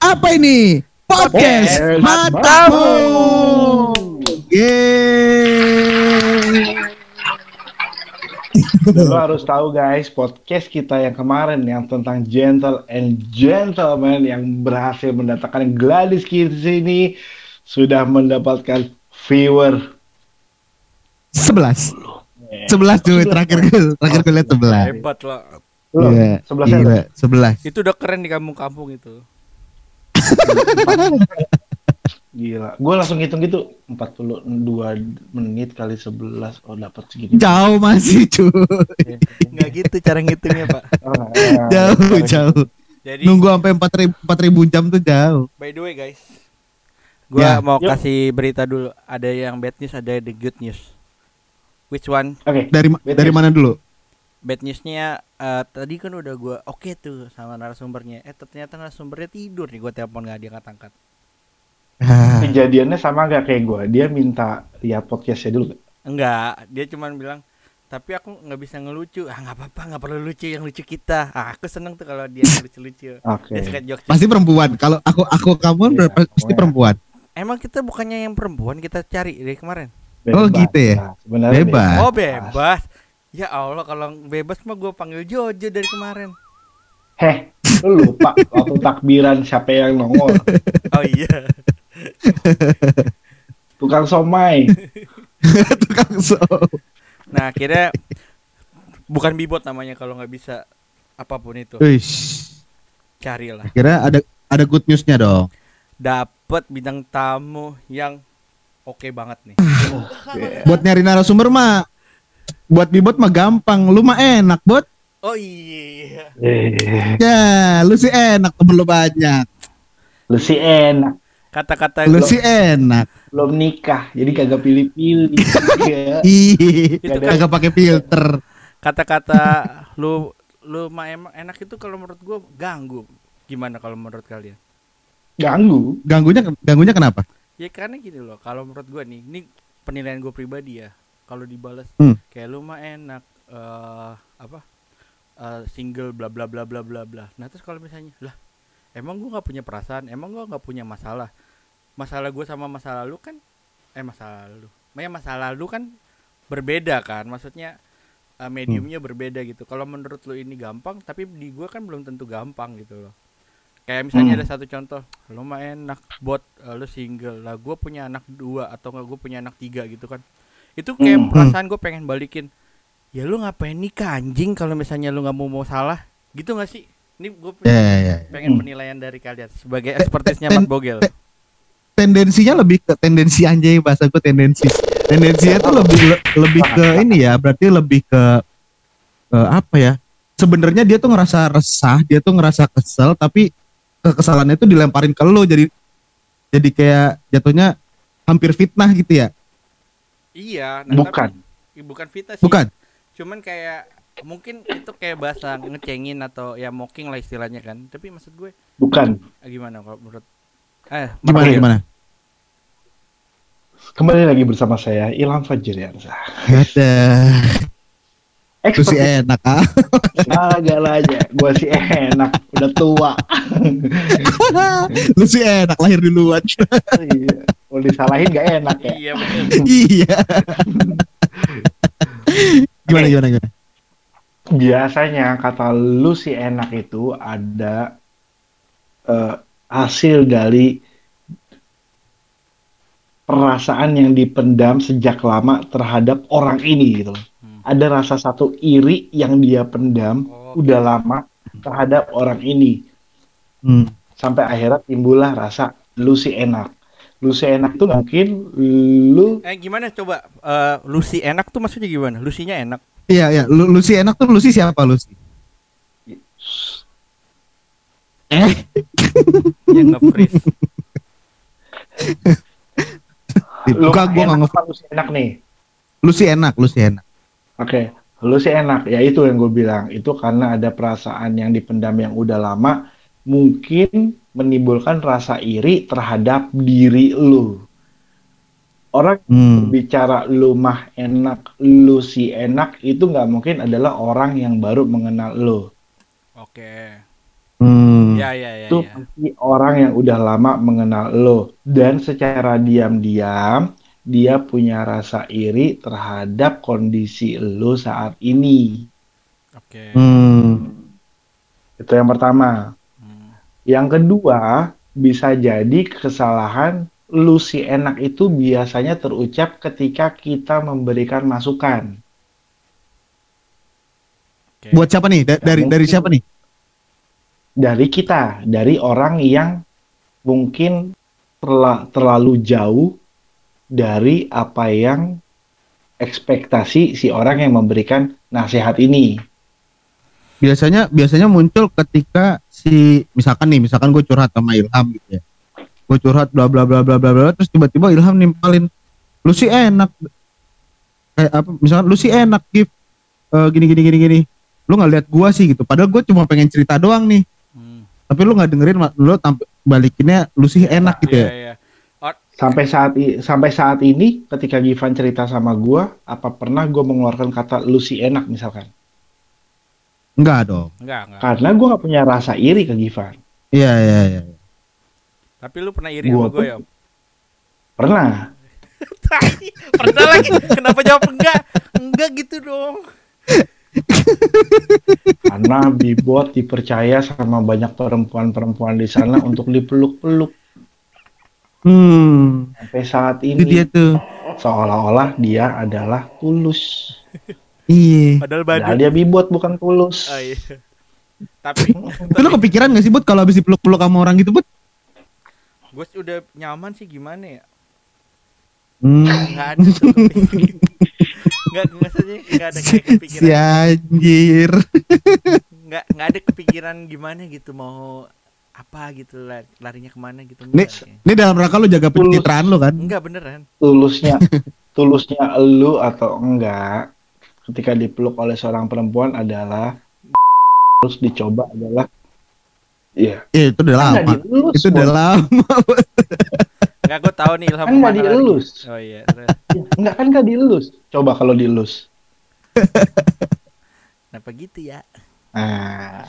Apa ini? Podcast Podcast Matamu. Yeay. Lo harus tahu guys, podcast kita yang kemarin yang tentang gentle and gentleman yang berhasil mendatangkan Gladys Kids ini sudah mendapatkan viewer 11. 11 cuy, terakhir gue terakhir gue lihat 11. Hebat lah. Loh, Iya, gila, 11. Itu udah keren di kampung-kampung itu. Gila. Gue langsung hitung gitu 42 menit kali 11 oh dapat segini. Jauh masih cuy. Nggak gitu cara ngitungnya, Pak. Oh, nah, Jauh, nah, jauh. Jadi Nunggu sampai 4000 4000 jam tuh jauh. by the way, guys. Gua Ya. mau Yuk. kasih berita dulu. Ada yang bad news, ada the good news. Which one? Oke. Dari dari mana dulu? Bad newsnya eh, tadi kan udah gua oke tuh sama narasumbernya. Eh ternyata narasumbernya tidur nih. Gua telepon nggak diangkat angkat. Ah, Kejadiannya sama gak kayak gue? Dia minta lihat podcastnya dulu. Enggak, dia cuman bilang tapi aku nggak bisa ngelucu. Ah nggak apa-apa, nggak perlu lucu yang lucu kita. Ah, aku seneng tuh kalau dia lucu-lucu. Oke. Dia suka jokes. pasti perempuan. Kalau aku aku kamu ber- pasti perempuan. Emang kita bukannya yang perempuan kita cari dari kemarin? Oh, gitu ya? Nah, sebenarnya Bebas. Oh bebas. Ya Allah kalau bebas mah gue panggil Jojo dari kemarin. Heh, lu lupa waktu takbiran siapa yang nongol? Oh iya. Tukang somai. Tukang so. Nah akhirnya bukan bibot namanya kalau nggak bisa apa pun itu Wish. carilah. Kira ada ada good newsnya dong. Dapat bintang tamu yang oke banget nih. Buat nyari narasumber mah buat bibot mah gampang. Lu mah enak, Bot. Oh iya. Eh, Ya, lu sih enak temen lu banyak. lu sih enak. Kata-kata Lu gua- sih enak. Belum nikah, jadi kagak pilih-pilih. Iya. Kan- kagak pakai filter. kata-kata lu lu mah emang enak itu kalau menurut gue ganggu. Gimana kalau menurut kalian? Ganggu. Ganggunya ganggunya kenapa? Ya karena gini loh, kalau menurut gua nih, ini penilaian gue pribadi ya. Kalau dibalas Hmm. kayak lu mah enak eh apa? eh, single bla bla bla bla bla bla. Nah, terus kalau misalnya, lah, emang gua nggak punya perasaan, emang gua nggak punya masalah. Masalah gue sama masa lalu kan eh masa lalu. Ya masa lalu kan berbeda kan. Maksudnya eh, mediumnya berbeda gitu. Kalau menurut lu ini gampang, tapi di gua kan belum tentu gampang gitu loh. Kayak misalnya Hmm. ada satu contoh, lu mah enak buat eh, lu single lah, gue punya anak dua atau nggak gue punya anak tiga gitu kan. Itu kayak Hmm. perasaan gue pengen balikin. Ya lu ngapain nikah anjing kalau misalnya lu nggak mau mau salah, gitu nggak sih? Ini gue Ya, ya, ya. pengen Hmm. penilaian dari kalian sebagai expertisnya ten- Mat Bogel. Tendensinya lebih ke tendensi anjay bahasa gue tendensi. Tendensinya tuh lebih le- lebih ke ini ya, berarti lebih ke eh, apa ya? Sebenarnya dia tuh ngerasa resah, dia tuh ngerasa kesel, tapi kekesalannya tuh dilemparin ke lu jadi jadi kayak jatuhnya hampir fitnah gitu ya. Iya, nah, Bukan. tapi- bukan fitnah sih. Bukan. Cuman kayak mungkin itu kayak bahasa ngecengin atau ya mocking lah istilahnya kan. Tapi maksud gue Bukan. ah, gimana kalau menurut eh Gimana Bogel? gimana? Kembali lagi bersama saya Ilham Fajriansa. Ada. Itu sih Expert enak ah. agak aja. Gua sih enak, udah tua. Lu sih enak lahir duluan. Iya. Kalau disalahin gak enak ya. Iya iya. gimana gimana gimana? Biasanya kata lu sih enak itu ada eh, hasil dari perasaan yang dipendam sejak lama terhadap orang ini gitu. loh. Hmm. Ada rasa satu iri yang dia pendam Oh, udah lama terhadap orang ini Hmm. sampai akhirnya timbullah rasa lu sih enak. Lu sih enak tuh mungkin lu Eh gimana coba eh Lucy enak tuh maksudnya gimana? Lusinya enak. Iya iya, Lu, Lucy enak tuh Lucy siapa Lucy? Eh, yang nge-freeze. lu gua enak nggak apa lu enak nih. Lucy enak, Lucy enak. Oke, lu sih enak. Ya itu yang gue bilang. Itu karena ada perasaan yang dipendam yang udah lama, mungkin menimbulkan rasa iri terhadap diri lu. Orang Hmm. bicara lu mah enak, lu si enak itu nggak mungkin adalah orang yang baru mengenal lu. Oke. Hmm. Ya ya ya. itu ya. pasti orang yang udah lama mengenal lo dan secara diam-diam dia punya rasa iri terhadap kondisi lo saat ini. Oke. Hmm. Itu yang pertama. Yang kedua, bisa jadi kesalahan lu si enak itu biasanya terucap ketika kita memberikan masukan. Oke. Buat siapa nih? Da- dari dari siapa nih? Dari kita, dari orang yang mungkin terla- terlalu jauh dari apa yang ekspektasi si orang yang memberikan nasihat ini. Biasanya biasanya muncul ketika si misalkan nih, misalkan gue curhat sama Ilham gitu ya. Gue curhat bla bla bla bla bla bla terus tiba-tiba Ilham nimpalin lu sih enak kayak apa misalkan lu sih enak Gif Eh, gini gini gini gini lu nggak lihat gua sih gitu padahal gue cuma pengen cerita doang nih Hmm. tapi lu nggak dengerin lu tamp- balikinnya lu sih enak gitu Iya ya iya. Sampai saat i- sampai saat ini ketika Givan cerita sama gua, apa pernah gua mengeluarkan kata lu si enak misalkan? Enggak dong Enggak enggak. Karena gua nggak punya rasa iri ke Givan. iya iya iya Tapi lu pernah iri Gua sama gue ya? Pernah. pernah lagi. Kenapa jawab enggak? Enggak gitu dong. Karena Bibot dipercaya sama banyak perempuan-perempuan di sana untuk dipeluk-peluk. hmm Sampai saat itu dia ini tuh seolah-olah dia adalah tulus. Iya Padahal Padahal badut. dia Bibot bukan tulus. Oh, iya. Tapi itu lu kepikiran gak sih Bud kalau habis dipeluk-peluk sama orang gitu Bud gue udah nyaman sih gimana ya? hmm. Enggak ada tuh kepikiran. Enggak enggak ada kayak si kepikiran. anjir Enggak enggak ada kepikiran gimana gitu mau apa gitu lah larinya ke mana gitu kayaknya. ini dalam rangka lu jaga pencitraan lu kan Enggak beneran. Tulusnya tulusnya elu atau enggak ketika dipeluk oleh seorang perempuan adalah terus dicoba adalah Iya. Iya itu udah Kan nggak lama dielus, itu udah lama Enggak gue tahu nih Ilham Kan nggak lagi. dielus. Oh iya. terus. Enggak kan nggak dielus. Coba kalau dielus. Kenapa gitu ya? Nah.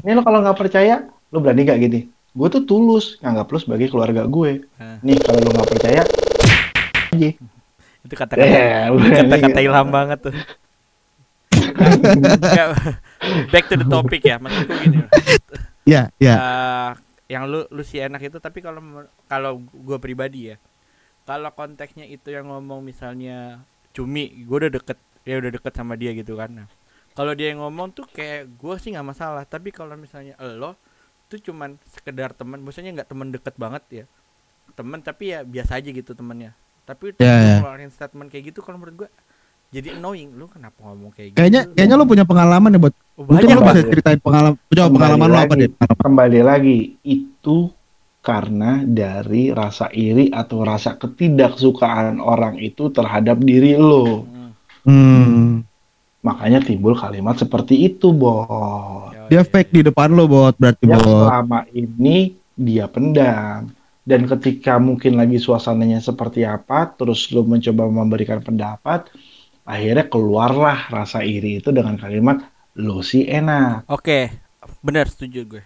Ini lo kalau nggak percaya, lo berani nggak gini? Gue tuh tulus nganggap lo sebagai keluarga gue. Nih kalau lo nggak percaya, aja. Itu kata-kata Eh, itu kata-kata Ilham banget tuh. Back to the topic ya. Maksudku gini. ya ya Eh, yang lu lu sih enak itu tapi kalau kalau gue pribadi ya kalau konteksnya itu yang ngomong misalnya cumi gue udah deket ya udah deket sama dia gitu kan nah, kalau dia yang ngomong tuh kayak gue sih nggak masalah tapi kalau misalnya lo tuh cuman sekedar teman maksudnya nggak teman deket banget ya teman tapi ya biasa aja gitu temennya tapi Ya, lu ya. ngeluarin statement kayak gitu kalau menurut gue jadi annoying lu kenapa ngomong kayak gitu kayaknya kayaknya lu punya pengalaman ya buat Oh, mungkin lu bisa ceritain pengalaman coba kembali pengalaman lu apa lagi. deh Kembali lagi, itu karena dari rasa iri atau rasa ketidaksukaan orang itu terhadap diri lo. Hmm, hmm. Makanya timbul kalimat seperti itu, ya, dia fake di depan lu buat berarti yang buat selama ini dia pendam dan ketika mungkin lagi suasananya seperti apa terus lu mencoba memberikan pendapat akhirnya keluarlah rasa iri itu dengan kalimat lu sih enak Oke, benar setuju gue.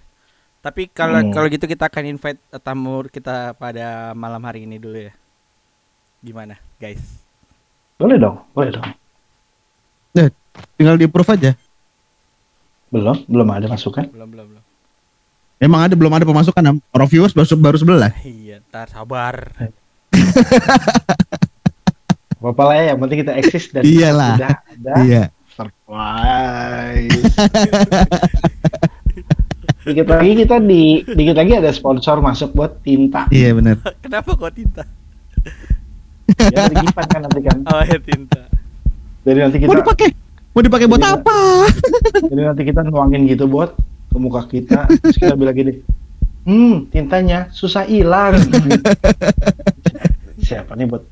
Tapi kalau Hmm. kalau gitu kita akan invite tamu kita pada malam hari ini dulu ya. Gimana, guys? boleh dong boleh dong tinggal di approve aja belum belum ada masukan Belum, belum, belum. Emang ada belum ada pemasukan Am? orang viewers baru baru sebelah Iya, tar sabar. apa apa lah ya yang penting kita eksis dan Iyalah. sudah ada iya surprise dikit lagi kita di dikit lagi ada sponsor masuk buat tinta iya benar Kenapa kok tinta? ya kan nanti kan Oh, ya tinta. jadi nanti mau kita dipakai mau dipakai buat Iya. apa Jadi nanti kita nuangin gitu buat ke muka kita, terus kita bilang gini, hmm tintanya susah hilang. Siapa nih buat?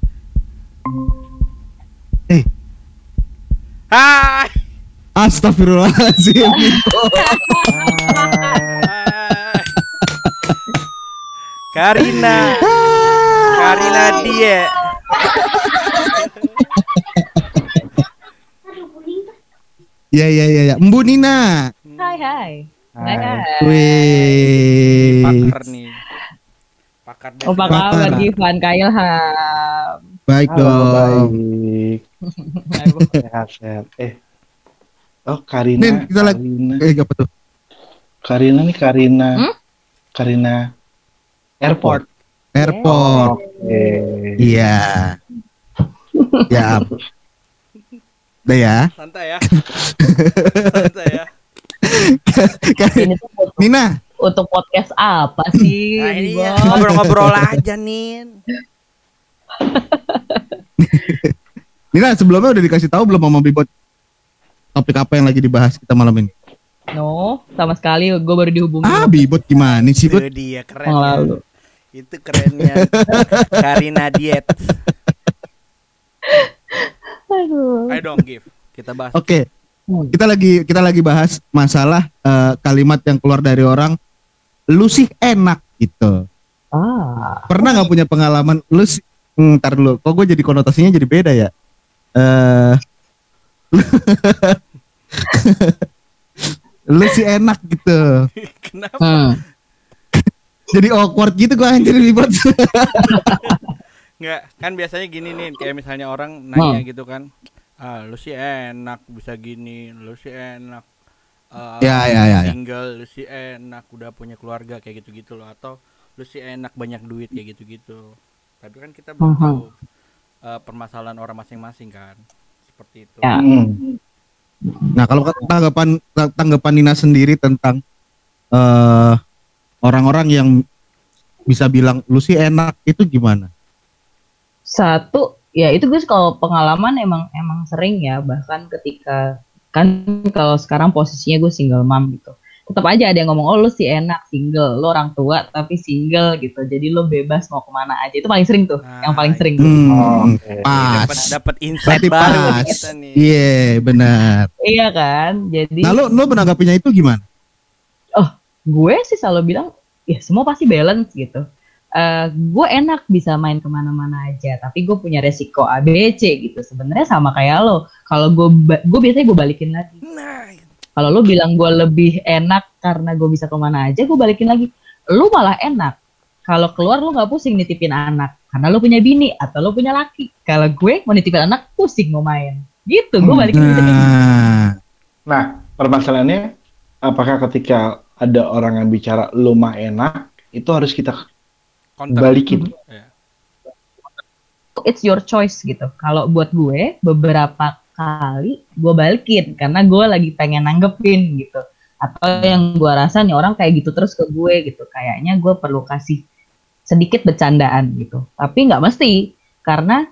Hai. Astagfirullahaladzim. Karina. Karina dia. Ya ya ya ya. Mbu Nina. Hai hai hai. Wih. pakar nih pakar Oh, apa kabar Givan Kailham? Baik Halo, dong. baik. Sehat, sehat. Eh. Oh, Karina. Nin, kita lagi- Karina. Eh, apa tuh? Karina nih Karina. Hmm? Karina Airport. Airport. Oke. Iya. ya. Udah ya. santai ya santai ya Nina, untuk podcast apa sih? nah ini ya ngobrol-ngobrol aja nin Nina sebelumnya udah dikasih tahu belum sama Bibot topik apa yang lagi dibahas kita malam ini? No, sama sekali gue baru dihubungi. Ah, Bibot gimana sih, itu Bot? dia keren ya. lalu. itu kerennya Karina Diet Aduh. ayo dong give kita bahas Oke, Hmm. Kita lagi kita lagi bahas masalah eh, kalimat yang keluar dari orang lu sih enak gitu. Ah. Pernah nggak punya pengalaman lu sih Hmm, ntar dulu, kok gue jadi konotasinya jadi beda ya? Eh lu sih enak gitu. kenapa Hmm. Jadi awkward gitu gue anjir Bibot. Nggak, kan biasanya gini nih, kayak misalnya orang nanya Hmm. gitu kan, ah lu sih enak bisa gini, lu sih enak, eh, Ya, ya, ya, ya. single, lu sih enak udah punya keluarga kayak gitu-gitu loh, atau lu sih enak banyak duit kayak gitu-gitu. Tapi kan kita belum Mhm. tahu eh, permasalahan orang masing-masing kan, seperti itu. Ya. Hmm. Nah, kalau tanggapan tanggapan Nina sendiri tentang eh orang-orang yang bisa bilang lu sih enak itu gimana? Satu, ya itu gue kalau pengalaman emang emang sering ya bahkan ketika kan kalau sekarang posisinya gue single mom gitu tetap aja ada yang ngomong oh lu sih enak single lu orang tua tapi single gitu jadi lu bebas mau ke mana aja itu paling sering tuh Nah, yang paling sering Hmm, Oke. pas. dapat dapat insight Berarti baru nih pas. kita nih. Iya, benar. iya kan jadi Nah, lu, lu menanggapinya itu gimana? gue sih selalu bilang ya semua pasti balance gitu Eh gue enak bisa main ke mana-mana aja tapi gue punya resiko ABC gitu. Sebenarnya sama kayak lo. Kalau gue gue biasanya gue balikin lagi. Nah, kalau lo bilang gue lebih enak karena gue bisa ke mana aja gue balikin lagi. Lu malah enak. Kalau keluar lu nggak pusing nitipin anak karena lu punya bini atau lu punya laki. Kalau gue mau nitipin anak pusing mau main. Gitu gue balikin gitu. Nah, Nah, permasalahannya apakah ketika ada orang yang bicara lu mah enak, itu harus kita counter. balikin. Ya. it's your choice gitu. Kalau buat gue beberapa kali gue balikin karena gue lagi pengen nanggepin gitu. Atau yang gue rasa nih orang kayak gitu terus ke gue gitu. Kayaknya gue perlu kasih sedikit bercandaan gitu. Tapi nggak mesti karena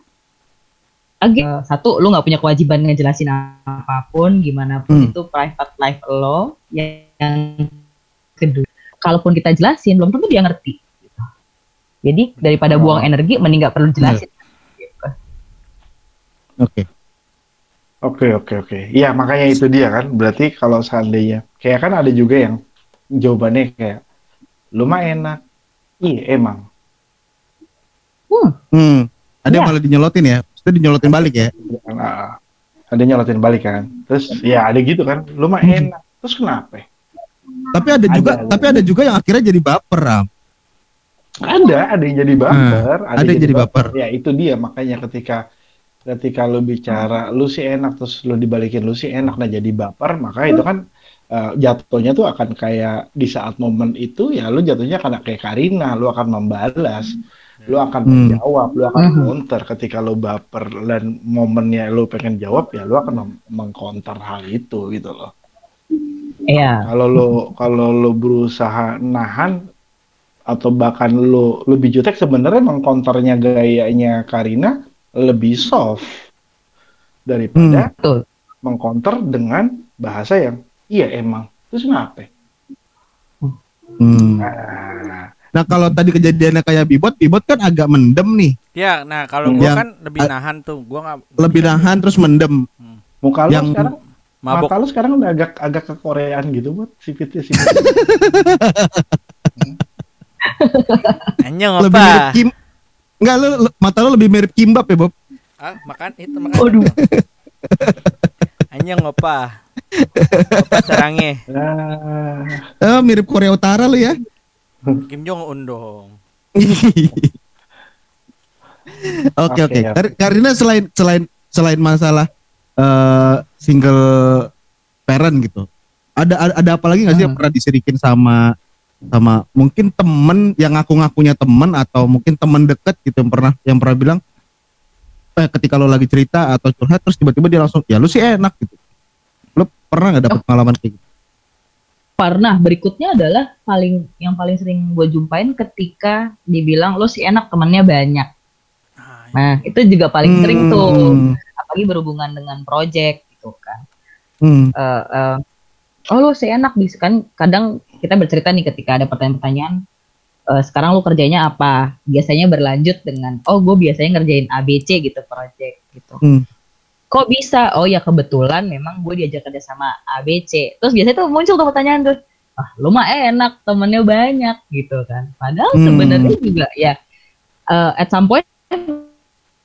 again, satu lu nggak punya kewajiban ngejelasin apa pun gimana pun Hmm. itu private life lo. Yang kedua, kalaupun kita jelasin belum tentu dia ngerti. Jadi daripada buang Oh. energi mending nggak perlu jelasin. Gitu. oke. Oke, oke, oke. Iya, makanya itu dia kan. Berarti kalau seandainya, kayak kan ada juga yang jawabannya kayak, lu mah enak. Iya, emang. Hmm, ada yang Ya. malah dinyelotin ya? Itu dinyolotin balik ya? Nah, ada nyolotin balik kan. Terus ya ada gitu kan, lu mah enak. Terus kenapa? Tapi ada juga, Ada, ada. tapi ada juga yang akhirnya jadi baper, Ram. Ada, ada yang jadi baper, ada yang jadi baper. Ya itu dia makanya ketika ketika lu bicara lu sih enak terus lu dibalikin lu sih enak nah jadi baper, maka itu kan eh, jatuhnya tuh akan kayak di saat momen itu ya lu jatuhnya karena kayak Karina, lu akan membalas, lu akan Hmm. menjawab, lu akan Hmm. counter ketika lu baper dan momennya lu pengen jawab ya lu akan mengcounter hal itu gitu loh. Iya. Kalau lo kalau lo berusaha nahan atau bahkan lo lebih jutek sebenarnya mengkonternya gayanya Karina lebih soft daripada Betul. mengkonter dengan bahasa yang iya emang terus kenapa? Hmm. Nah, Nah kalau tadi kejadiannya kayak Bibot, Bibot kan agak mendem nih, Ya, nah kalau gua Yang- kan lebih nahan tuh, gua nggak lebih nahan terus mendem. muka lo Yang- sekarang mabok. mata lo sekarang udah agak agak ke Koreaan gitu buat sipitnya sipit. Anjing Lebih mirip apa? Kim. Enggak lu mata lu lebih mirip Kimbap ya, Bob. Ah, makan itu makan. Waduh. Anjing apa? Apa serangnya? Ah, Eh, mirip Korea Utara lu ya. Kim Jong Un dong. Oke Oke, ya. Kar- Karina selain selain selain masalah eh single parent gitu. Ada ada, ada apa lagi nggak sih yang Hmm. pernah disirikin sama sama mungkin temen yang ngaku-ngakunya temen atau mungkin temen deket gitu yang pernah yang pernah bilang eh ketika lo lagi cerita atau curhat terus tiba-tiba dia langsung ya lu sih enak gitu. Lo pernah nggak dapet pengalaman kayak gitu? Pernah berikutnya adalah paling yang paling sering gue jumpain ketika dibilang lo sih enak temennya banyak. Nah, Nah itu juga paling sering tuh, Hmm, apalagi berhubungan dengan project gitu kan. hmm, Eh, eh, oh lo sih enak bisa kan kadang kita bercerita nih ketika ada pertanyaan-pertanyaan. eh, sekarang lo kerjanya apa? Biasanya berlanjut dengan oh gue biasanya ngerjain ABC gitu project gitu. Hmm. Kok bisa? Oh ya kebetulan memang gue diajak kerja sama ABC. Terus biasanya tuh muncul tuh pertanyaan tuh, ah lu mah enak temennya banyak gitu kan. Padahal Hmm. sebenarnya juga ya eh, at some point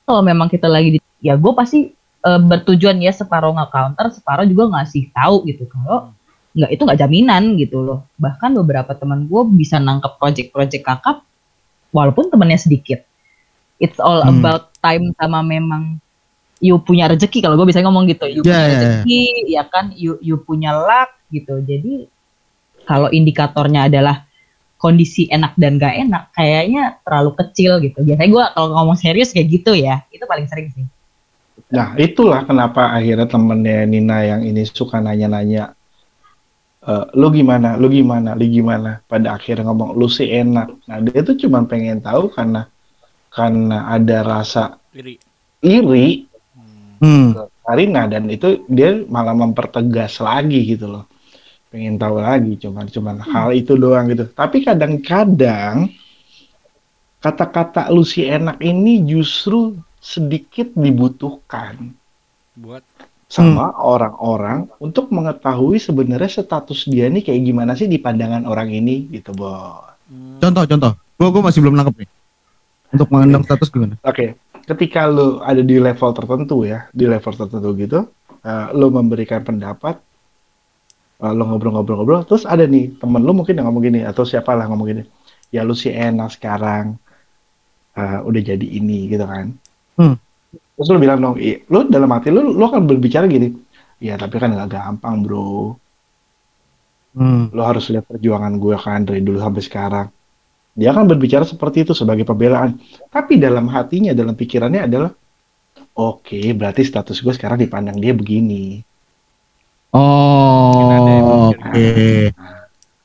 kalau memang kita lagi di, ya gue pasti eh, bertujuan ya separuh nggak counter, separuh juga ngasih tahu gitu kalau nggak itu nggak jaminan gitu loh. Bahkan beberapa teman gue bisa nangkep project-project kakap walaupun temennya sedikit. It's all Hmm. about time sama memang you punya rezeki kalau gue bisa ngomong gitu. You Ya, punya ya, ya. rezeki, ya kan, you you punya luck gitu. Jadi kalau indikatornya adalah kondisi enak dan gak enak, kayaknya terlalu kecil gitu. Biasanya gue kalau ngomong serius kayak gitu ya, itu paling sering sih. Nah, itulah kenapa akhirnya temennya Nina yang ini suka nanya-nanya, "Eh, lu gimana, lu gimana, lu gimana? Pada akhirnya ngomong, lu sih enak. Nah, dia tuh cuma pengen tahu karena karena ada rasa iri. iri hmm. ke Karina dan itu dia malah mempertegas lagi gitu loh. Pengen tahu lagi, cuman cuman hal itu doang gitu. Tapi kadang-kadang kata-kata lu sih enak ini justru sedikit dibutuhkan. buat sama orang-orang untuk mengetahui sebenarnya status dia nih kayak gimana sih di pandangan orang ini gitu, Bo. hmm, Contoh contoh. Gua gua masih belum nangkep nih. Untuk mengendang status gimana? Oke, ketika lu ada di level tertentu ya, di level tertentu gitu, eh, lu memberikan pendapat, eh, lu ngobrol-ngobrol-ngobrol, terus ada nih temen lu mungkin yang ngomong gini atau siapalah ngomong gini, ya lu sih enak sekarang, eh, udah jadi ini gitu kan. Hmm. Terus lu bilang dong, "Ih, lu dalam hati lu, lu akan berbicara gini, ya tapi kan nggak gampang bro, Hmm. lo harus lihat perjuangan gue kan dari dulu sampai sekarang. Dia akan berbicara seperti itu sebagai pembelaan. Tapi dalam hatinya, dalam pikirannya adalah, oke, berarti status gue sekarang dipandang dia begini. Oh, oke. mikir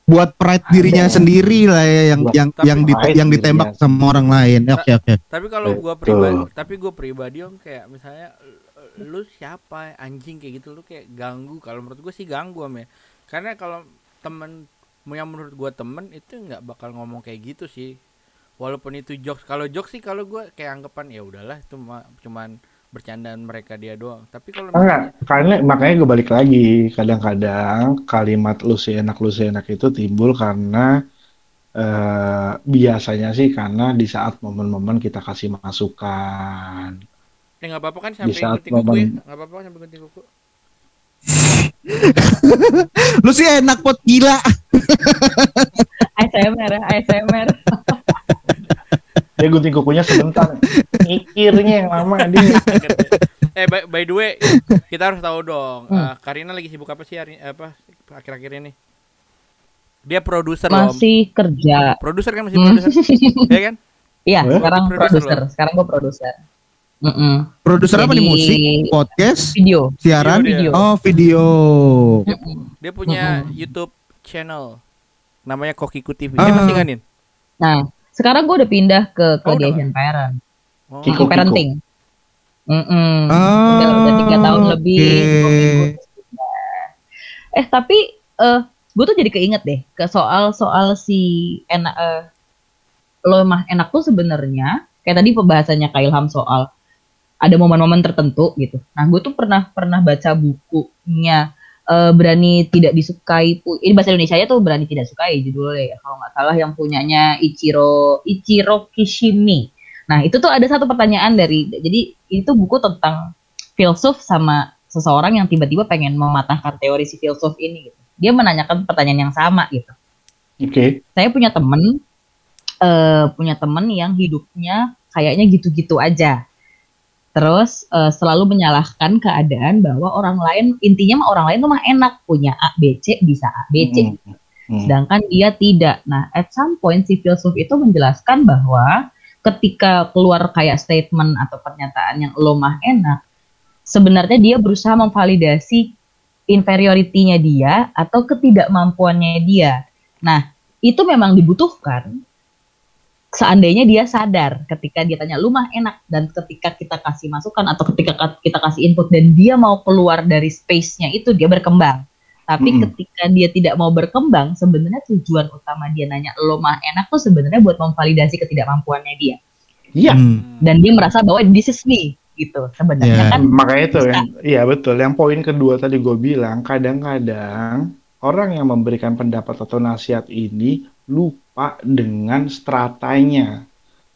Buat pride dirinya Ada. sendiri lah ya yang Buat yang tapi yang, di- yang ditembak dirinya. sama orang lain. Oke oke. tapi kalau gua Betul. pribadi tapi gua pribadi om kayak misalnya lu siapa anjing kayak gitu lu kayak ganggu kalau menurut gua sih ganggu om ya karena kalau temen yang menurut gua temen itu nggak bakal ngomong kayak gitu sih walaupun itu jokes kalau jokes sih kalau gua kayak anggapan ya udahlah itu mah cuman bercandaan mereka dia doang tapi kalau misalnya Enggak, karena makanya gue balik lagi. Kadang-kadang kalimat lu sih enak, lu sih enak itu timbul karena eh, biasanya sih karena di saat momen-momen kita kasih masukan. eh nggak apa-apa kan sampai saat gunting kuku ya momen- nggak apa-apa kan sampai gunting kuku Lu sih enak pot gila. ASMR ya, ASMR. Dia gunting kukunya sebentar. Mikirnya yang lama dia. eh by, by the way kita harus tahu dong Hmm. eh, Karina lagi sibuk apa sih hari apa akhir-akhir ini dia produser loh. Masih kerja. produser kan masih Hmm. produser ya kan Iya, Eh? sekarang Produser. Sekarang gue produser. Mm-mm. Produser apa nih musik, podcast, Video. siaran? Video, dia. Oh video. dia punya Mm-mm. YouTube channel namanya Kokiku TV Ah. dia masih nggak Nin? Nah, sekarang gue udah pindah ke ke Oh, Asian Parent, Oh, Kiko. ke parenting. Mm-mm. Ah, udah, udah tiga tahun lebih. terus pindah. Eh tapi eh gue tuh jadi keinget deh ke soal soal si enak eh, lo mah enak tuh sebenarnya kayak tadi pembahasannya Kak Ilham soal ada momen-momen tertentu gitu. Nah gue tuh pernah pernah baca bukunya eh, berani tidak disukai ini bahasa Indonesia tuh berani tidak sukai judulnya ya kalau nggak salah yang punyanya Ichiro Ichiro Kishimi. Nah itu tuh ada satu pertanyaan dari jadi itu buku tentang filsuf sama seseorang yang tiba-tiba pengen mematahkan teori si filsuf ini gitu. Dia menanyakan pertanyaan yang sama gitu. Oke. Saya punya temen eh punya temen yang hidupnya kayaknya gitu-gitu aja. Terus eh, selalu menyalahkan keadaan bahwa orang lain intinya mah orang lain tuh mah enak punya A B C bisa A B C Hmm. Hmm. sedangkan dia tidak. Nah, at some point si filsuf itu menjelaskan bahwa ketika keluar kayak statement atau pernyataan yang lo mah enak, sebenarnya dia berusaha memvalidasi inferiority-nya dia atau ketidakmampuannya dia. Nah, itu memang dibutuhkan seandainya dia sadar ketika dia tanya lu mah enak dan ketika kita kasih masukan atau ketika ka- kita kasih input dan dia mau keluar dari space-nya itu dia berkembang. Tapi Mm-mm. ketika dia tidak mau berkembang, sebenarnya tujuan utama dia nanya lo mah enak tuh sebenarnya buat memvalidasi ketidakmampuannya dia. Iya. Hmm. Dan dia merasa bahwa this is me gitu. Ya. Sebenarnya kan Makanya itu bisa. yang, iya betul. Yang poin kedua tadi gue bilang, kadang-kadang orang yang memberikan pendapat atau nasihat ini lupa dengan stratanya,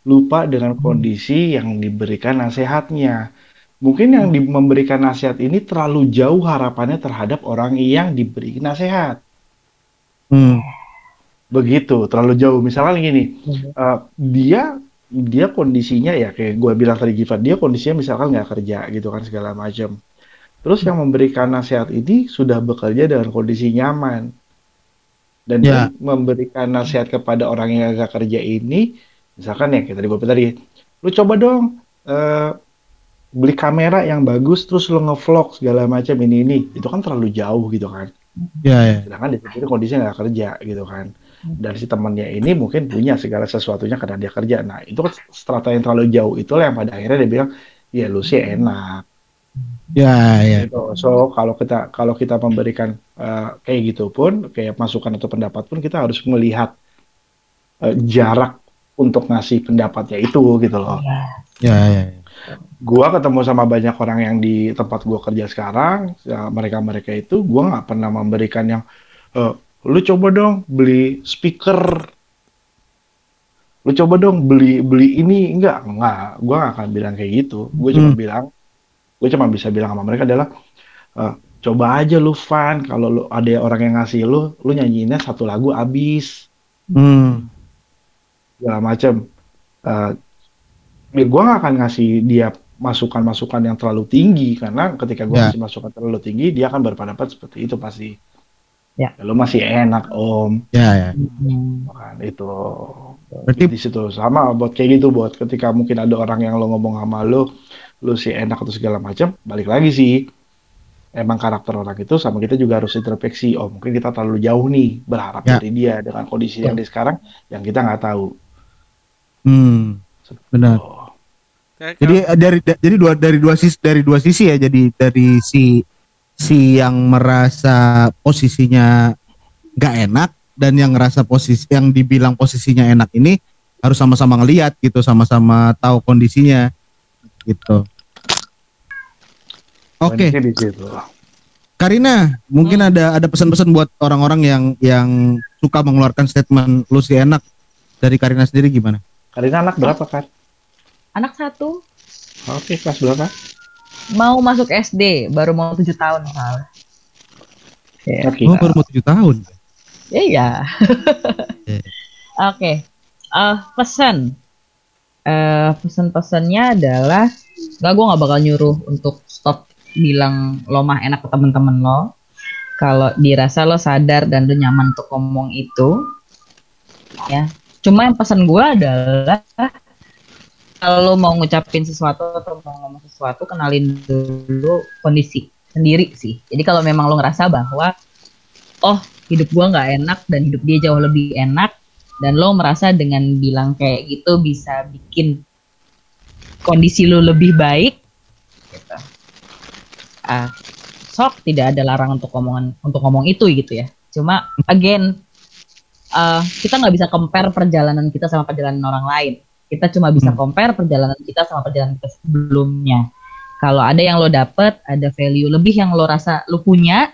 lupa dengan kondisi yang diberikan nasihatnya. Mungkin yang di- memberikan nasihat ini terlalu jauh harapannya terhadap orang yang diberi nasihat. Hmm. Begitu, terlalu jauh. Misalnya gini, Hmm. eh, dia dia kondisinya ya kayak gue bilang tadi Gifat, dia kondisinya misalkan nggak kerja gitu kan segala macam. Terus yang memberikan nasihat ini sudah bekerja dengan kondisi nyaman. Dan dia memberikan nasihat kepada orang yang agak kerja ini, misalkan ya gue bilang tadi, lu coba dong eh, beli kamera yang bagus, terus lu ngevlog segala macam ini ini, itu kan terlalu jauh gitu kan. Ya, ya. Sedangkan di sini kondisinya nggak kerja gitu kan. Dan si temannya ini mungkin punya segala sesuatunya karena dia kerja. Nah itu kan strata yang terlalu jauh itulah yang pada akhirnya dia bilang, ya lu sih enak. Ya, ya. Gitu. So kalau kita kalau kita memberikan eh, kayak gitu pun, kayak masukan atau pendapat pun kita harus melihat eh, jarak untuk ngasih pendapatnya itu gitu loh. Ya, ya. ya. Gua ketemu sama banyak orang yang di tempat gua kerja sekarang, mereka mereka itu gua nggak pernah memberikan yang eh, lu coba dong beli speaker, lu coba dong beli beli ini enggak enggak, gua nggak akan bilang kayak gitu. Gue cuma Hmm. bilang, gue cuma bisa bilang sama mereka adalah eh, coba aja lu fun, kalau lu ada orang yang ngasih lu, lu nyanyiinnya satu lagu abis Hmm. segala macam. Eh, ya gue gak akan ngasih dia masukan-masukan yang terlalu tinggi karena ketika gue Ya. ngasih masukan terlalu tinggi dia akan berpendapat seperti itu pasti. Ya. lo masih enak om, Ya, ya. Hmm. kan itu. Berarti Di situ sama buat kayak gitu buat ketika mungkin ada orang yang lo ngomong sama lo, lo sih enak atau segala macam, balik lagi sih. Emang karakter orang itu sama kita juga harus introspeksi. Oh mungkin kita terlalu jauh nih berharap Ya. dari dia dengan kondisi yang di sekarang yang kita nggak tahu. hmm, benar. Oh. Jadi dari da- jadi dua dari dua sisi dari dua sisi ya. Jadi dari si si yang merasa posisinya nggak enak dan yang ngerasa posisi yang dibilang posisinya enak ini harus sama-sama ngelihat gitu, sama-sama tahu kondisinya gitu. Oke, situ. Karina, mungkin ada ada pesan-pesan buat orang-orang yang yang suka mengeluarkan statement lu sih enak dari Karina sendiri gimana? Karina anak berapa kan? Anak satu Oke, kelas berapa? mau masuk SD, baru mau tujuh tahun. Ya. Oke. Oh, baru mau tujuh tahun. Ya, Iya. Oke. Oke. Eh, pesan. Eh, pesan-pesannya adalah nggak gue nggak bakal nyuruh untuk stop bilang lo mah enak ke temen-temen lo. Kalau dirasa lo sadar dan lo nyaman untuk ngomong itu, ya. Cuma yang pesan gue adalah kalau mau ngucapin sesuatu atau mau ngomong sesuatu, kenalin dulu kondisi sendiri sih. Jadi kalau memang lo ngerasa bahwa oh hidup gua nggak enak dan hidup dia jauh lebih enak dan lo merasa dengan bilang kayak gitu bisa bikin kondisi lo lebih baik gitu. Ah, sok tidak ada larangan untuk ngomongan untuk ngomong itu gitu ya cuma again ah, kita nggak bisa compare perjalanan kita sama perjalanan orang lain kita cuma bisa Hmm. compare perjalanan kita sama perjalanan kita sebelumnya kalau ada yang lo dapet ada value lebih yang lo rasa lo punya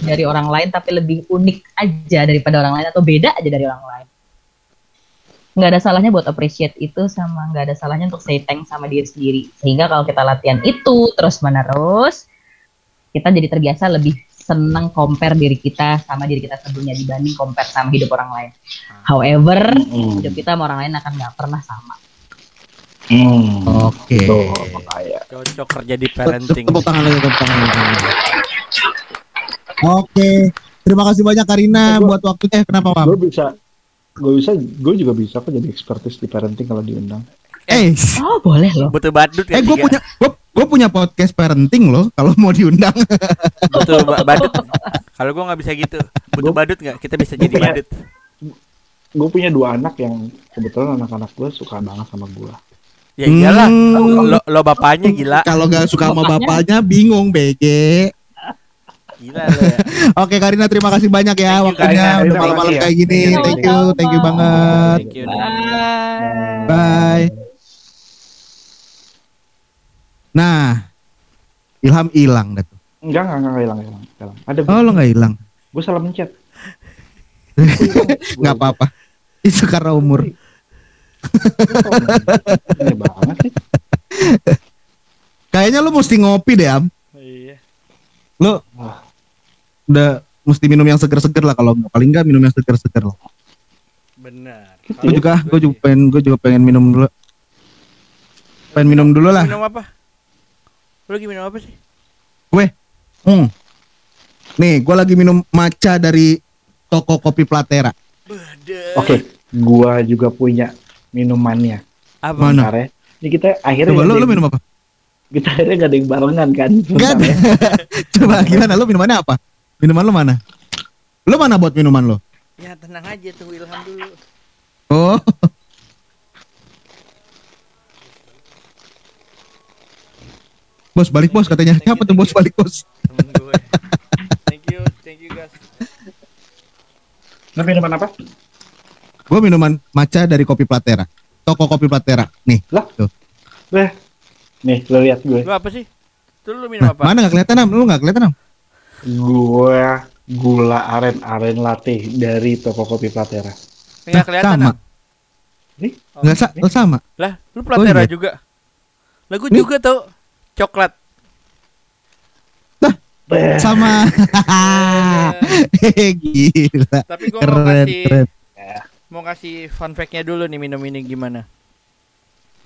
dari orang lain tapi lebih unik aja daripada orang lain atau beda aja dari orang lain nggak ada salahnya buat appreciate itu sama nggak ada salahnya untuk say thanks sama diri sendiri sehingga kalau kita latihan itu terus menerus kita jadi terbiasa lebih senang compare diri kita sama diri kita sebelumnya dibanding compare sama hidup orang lain. However, Hmm. hidup kita sama orang lain akan nggak pernah sama. Hmm. Oke. Makanya. Cocok kerja di parenting. Tepuk tangan lagi, tepuk tangan lagi. Oke. Terima kasih banyak Karina Eh, gua- buat waktunya. Eh, Kenapa, Pam? Gue bisa, gue bisa, gue juga bisa kok jadi expertise di parenting kalau diundang. Eh, Oh boleh loh. Butuh badut ya eh gue tiga. punya gue gue punya podcast parenting loh kalau mau diundang. Butuh ba- badut. Kalau gua nggak bisa gitu. Butuh Gua- badut nggak? Kita bisa jadi punya- badut. Gue punya dua anak yang kebetulan anak-anak gue suka banget sama gue. Ya iyalah. Hmm. Lo, lo bapaknya gila. Kalau gak suka sama Bapaknya. bapaknya bingung BG. Gila lo ya. Oke Karina terima kasih banyak ya Thank you, waktunya Karina. udah malam-malam ya. kayak gini. Thank you. Thank you, thank you banget. Thank you. Bye. Bye. Nah, Ilham hilang dah tuh. Enggak, enggak, enggak hilang, hilang, hilang. Ada Oh lo nggak hilang? Gue salah mencet. Nggak apa-apa. Itu karena umur. Ini banget sih. Kayaknya lo mesti ngopi deh Am. Iya. Lo Wah. Udah mesti minum yang seger-seger lah kalau nggak paling nggak minum yang seger-seger lah. Benar. Gue juga, gue juga pengen, gue juga pengen minum dulu. Pengen minum dulu lah. Minum apa? Lo lagi minum apa sih? Hmm. Nih, gue lagi minum matcha dari toko kopi Platera. Oke, gua juga punya minumannya. Apa? Mana? Ya. Ini kita akhirnya Coba ada lo yang- minum apa? kita akhirnya gak ada yang barengan kan. Enggak Bentar ya. Coba gimana? Lo minumannya apa? Minuman lo mana? Lo mana buat minuman lo? Ya tenang aja tunggu Ilham dulu. Oh. Bos balik bos katanya. Siapa tuh bos balik bos? Temen gue. thank you, thank you guys. Lo minuman apa? Gue minuman matcha dari kopi Platera. Toko kopi Platera. Nih. Weh. Nih, lo lihat gue. Lo apa sih? Tuh lo minum Nah, apa? mana nggak kelihatan am? Lu nggak kelihatan am? Gue gula aren aren latte dari toko kopi Platera. Enggak kelihatan. sama. Am. Nih, Oh. Nggak sa lo sama. Lah, lu Platera iya. juga. Lah gue Nih. juga tau coklat. Beh. Sama. Eh, Gila. Tapi gue mau Keren kasih keren. mau kasih fun fact-nya dulu nih minum ini gimana?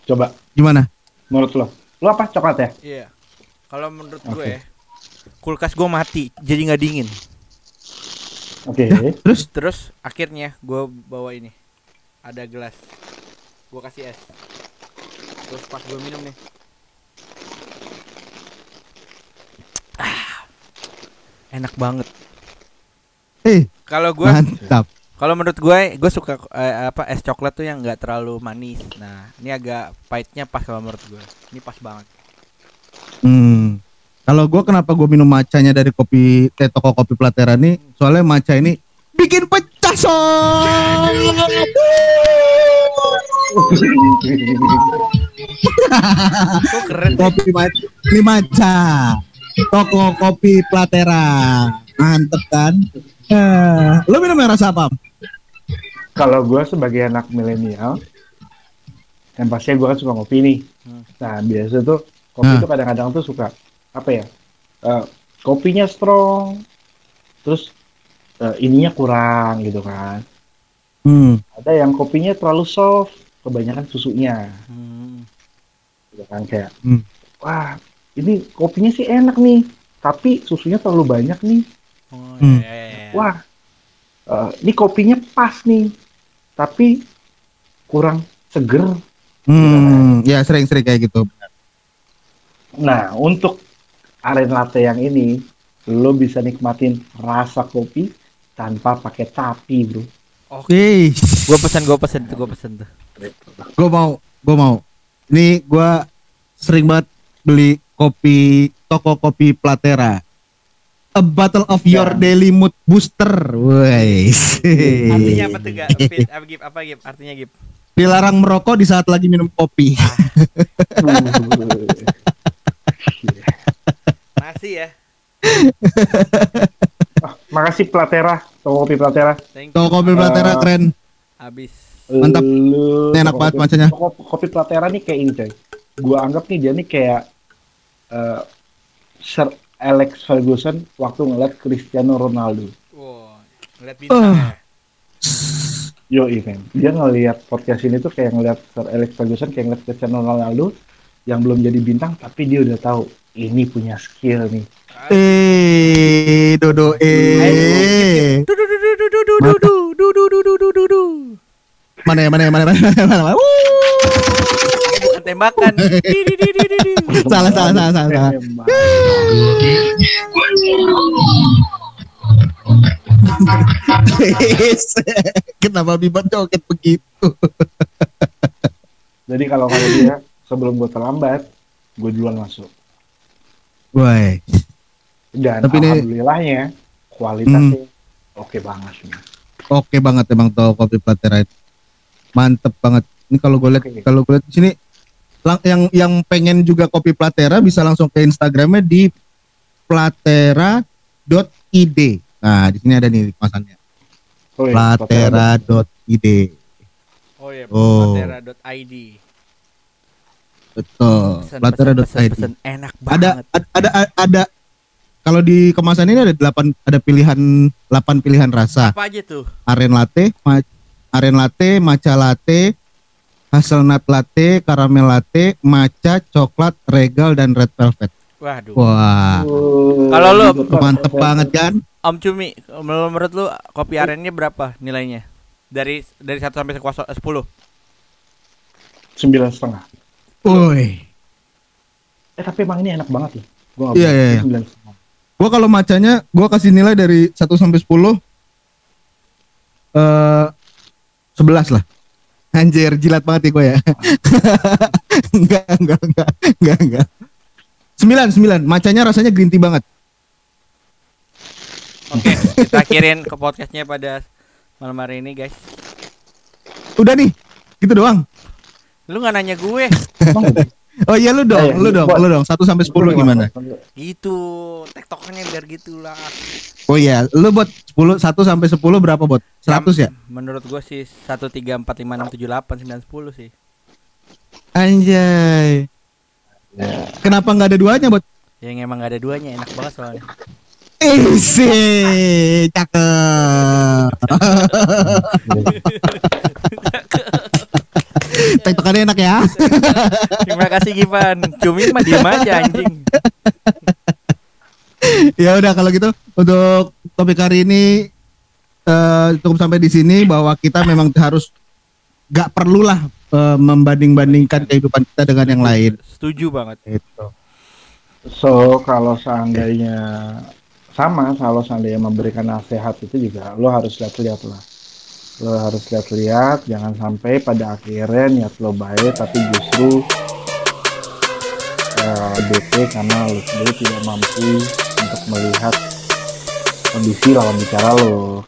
Coba, Gimana? menurut lo. Lo apa coklat ya? Iya. Kalau menurut Oke. gue kulkas gue mati jadi nggak dingin. Oke. Terus Terus akhirnya gue bawa ini ada gelas. Gue kasih es. Terus pas gue minum nih. Ah, enak banget. eh Kalau gue mantap. Kalau menurut gue, gue suka eh, apa es coklat tuh yang nggak terlalu manis. Nah, ini agak pahitnya pas kalau menurut gue. Ini pas banget. Hmm. Kalau gue kenapa gue minum matchanya dari kopi eh, toko kopi Platera nih? Soalnya matcha ini bikin pecah sob. Kok keren kopi matcha, ini matcha. Toko kopi Platera. Mantep kan? Eh, lo minum yang rasa apa? Kalau gue sebagai anak milenial, yang pastinya gue kan suka ngopi nih. Hmm. Nah, biasa tuh kopi Nah. tuh kadang-kadang tuh suka apa ya? eh, kopinya strong, terus eh, ininya kurang gitu kan. Hmm. Ada yang kopinya terlalu soft, kebanyakan susunya, Hmm. gitu kan kayak, Hmm. wah ini kopinya sih enak nih, tapi susunya terlalu banyak nih. Oh, Hmm. iya, iya, iya. Wah, eh, ini kopinya pas nih, tapi kurang seger. Hmm. Ya sering-sering kayak gitu. Nah, untuk aren latte yang ini, lo bisa nikmatin rasa kopi tanpa pakai tapi, bro. Wih. Gue pesen, gue pesen tuh, gue pesen tuh. gue mau gue mau ini gue sering banget beli kopi toko kopi Platera a bottle of your Ya. daily mood booster woi Artinya apa tuh gak? Fit, apa gip? Apa gip? Artinya gip? dilarang merokok di saat lagi minum kopi Masih ya. Ah, makasih Platera, toko kopi Platera. Thank you. toko kopi Platera Eh, keren Abis Mantap. Lu Ini enak banget kopi- macanya. Kopi, kopi Platera nih kayak ini coy. Gua anggap nih dia nih kayak eh, Sir Alex Ferguson waktu ngeliat Cristiano Ronaldo. Wow, ngeliat bintang Uh. ya. Yo event. Dia ngelihat podcast ini tuh kayak ngeliat Sir Alex Ferguson kayak ngeliat Cristiano Ronaldo yang belum jadi bintang tapi dia udah tahu ini punya skill nih. Eh, dodo eh. Dodo, Dodo, Dodo, Dodo, Dodo, Dodo, Dodo, Dodo, Mana ya, mana ya, mana ya, mana ya, mana ya, mana. Bukan tembakan. Salah salah salah salah. Kenapa bima joget begitu? Jadi kalau kalian dia sebelum gue terlambat, gue duluan masuk. Woi, Dan Tapi ini- alhamdulillahnya kualitasnya oke banget nih. oke banget emang tuh kopi Platera itu. Mantep banget. Ini kalau gue lihat Oke. kalau gue lihat di sini lang- yang yang pengen juga kopi Platera bisa langsung ke Instagramnya di platera.id. Nah, di sini ada nih kemasannya. Oh, iya, Platera.id. Oh iya, Oh. platera.id. Betul. Pesen, pesen, pesen, Platera.id. pesen. Enak Ada banget. ada ada ada kalau di kemasan ini ada delapan ada pilihan 8 pilihan rasa. Apa aja tuh? aren latte, ma- aren latte, matcha latte, hazelnut latte, karamel latte, matcha, coklat, regal dan red velvet. Waduh. Wah, Oh, Kalau lu- mantep banget kan? Om Cumi, menurut lu kopi arennya berapa nilainya? Dari dari 1 sampai 10. Sembilan setengah. Woi. Eh tapi emang ini enak banget loh. Gua Iya, iya, iya. Sembilan setengah. Gua kalau macanya gua kasih nilai dari 1 sampai 10 eh 11 lah. Anjir, jilat banget ya gue ya. enggak, enggak, enggak, enggak, enggak. 9, 9. Macanya rasanya green tea banget. Oke, kita akhirin ke podcastnya pada malam hari ini, guys. Udah nih, gitu doang. Lu nggak nanya gue? Oh iya lu dong, Eh, lu dong, buat- lu dong. 1 sampai 10 gimana? Gitu, tektokannya biar gitulah. Oh iya, lu buat 10 1 sampai 10 berapa bot? 100 ya? Menurut gue sih 1 3 4 5 6 7 8 9 10 sih. Anjay. Ya. Kenapa nggak ada duanya, bot? Yang emang gak ada duanya enak banget soalnya. Isi, cakep. Tektokannya enak ya. Terima kasih Givan. Cumi mah diem aja anjing. ya udah kalau gitu untuk topik hari ini eh, cukup sampai di sini bahwa kita memang harus gak perlulah eh, membanding-bandingkan kehidupan kita dengan yang lain. Setuju banget. Gitu. So kalau seandainya sama, kalau seandainya memberikan nasihat itu juga lo harus lihat-lihat lah. Lo harus lihat-lihat, jangan sampai pada akhirnya niat lo baik tapi justru eh, bete karena lo sendiri tidak mampu untuk melihat kondisi lawan bicara lo